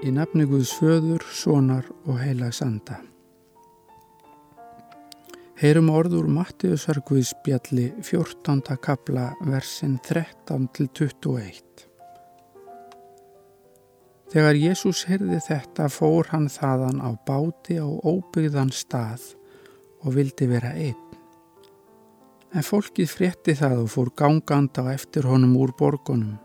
Í nafni Guðs föður, sonar og heilags anda. Heyrum orður Mattiðsar Guðs bjalli 14. kapla versin 13 til 21. Þegar Jésús heyrði þetta fór hann þaðan á báti á óbyggðan stað og vildi vera einn. En fólkið frétti það og fór gangand á eftir honum úr borgunum.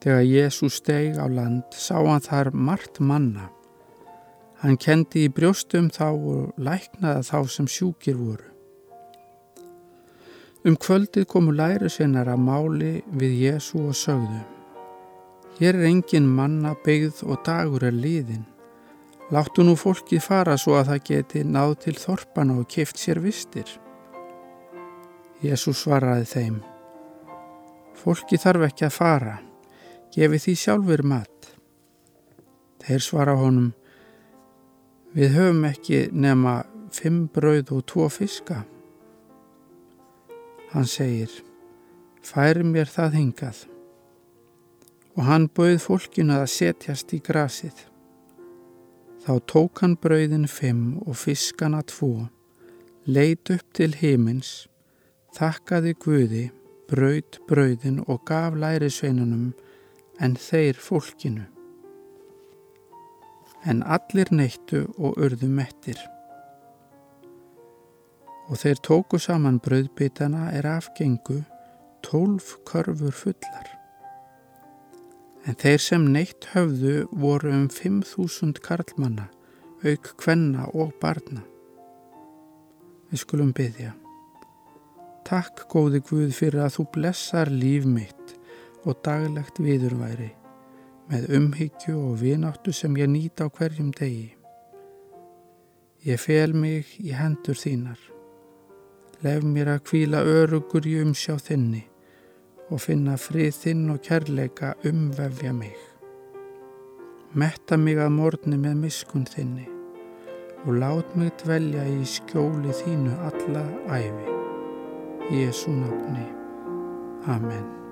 Þegar Jésús steg á land sá hann þar margt manna. Hann kendi í brjóstum þá og læknaði þá sem sjúkir voru. Um kvöldið komu læri sinnar að máli við Jésu og sögðu. Hér er engin manna byggð og dagur er liðin. Láttu nú fólkið fara svo að það geti náð til þorpana og kift sér vistir. Jésu svaraði þeim. Fólki þarf ekki að fara gefi því sjálfur mat. Þeir svara honum, við höfum ekki nema fimm brauð og tvo fiska. Hann segir, færi mér það hingað. Og hann bauð fólkinu að setjast í grasið. Þá tók hann brauðin fimm og fiskana tvo, leit upp til himins, þakkaði Guði, brauð brauðin og gaf lærisveinunum en þeir fólkinu. En allir neittu og urðu mettir. Og þeir tóku saman bröðbitana er afgengu tólf körfur fullar. En þeir sem neitt höfðu voru um 5.000 karlmanna, auk kvenna og barna. Við skulum byggja. Takk góði Guð fyrir að þú blessar líf mitt og daglegt viðurværi með umhyggju og vináttu sem ég nýta á hverjum degi. Ég fel mig í hendur þínar. Lef mér að kvíla örugur í umsjá þinni og finna frið þinn og kærleika umvefja mig. Metta mig að morni með miskun þinni og lát mig dvelja í skjóli þínu alla æfi. Jésu nafni. Amen.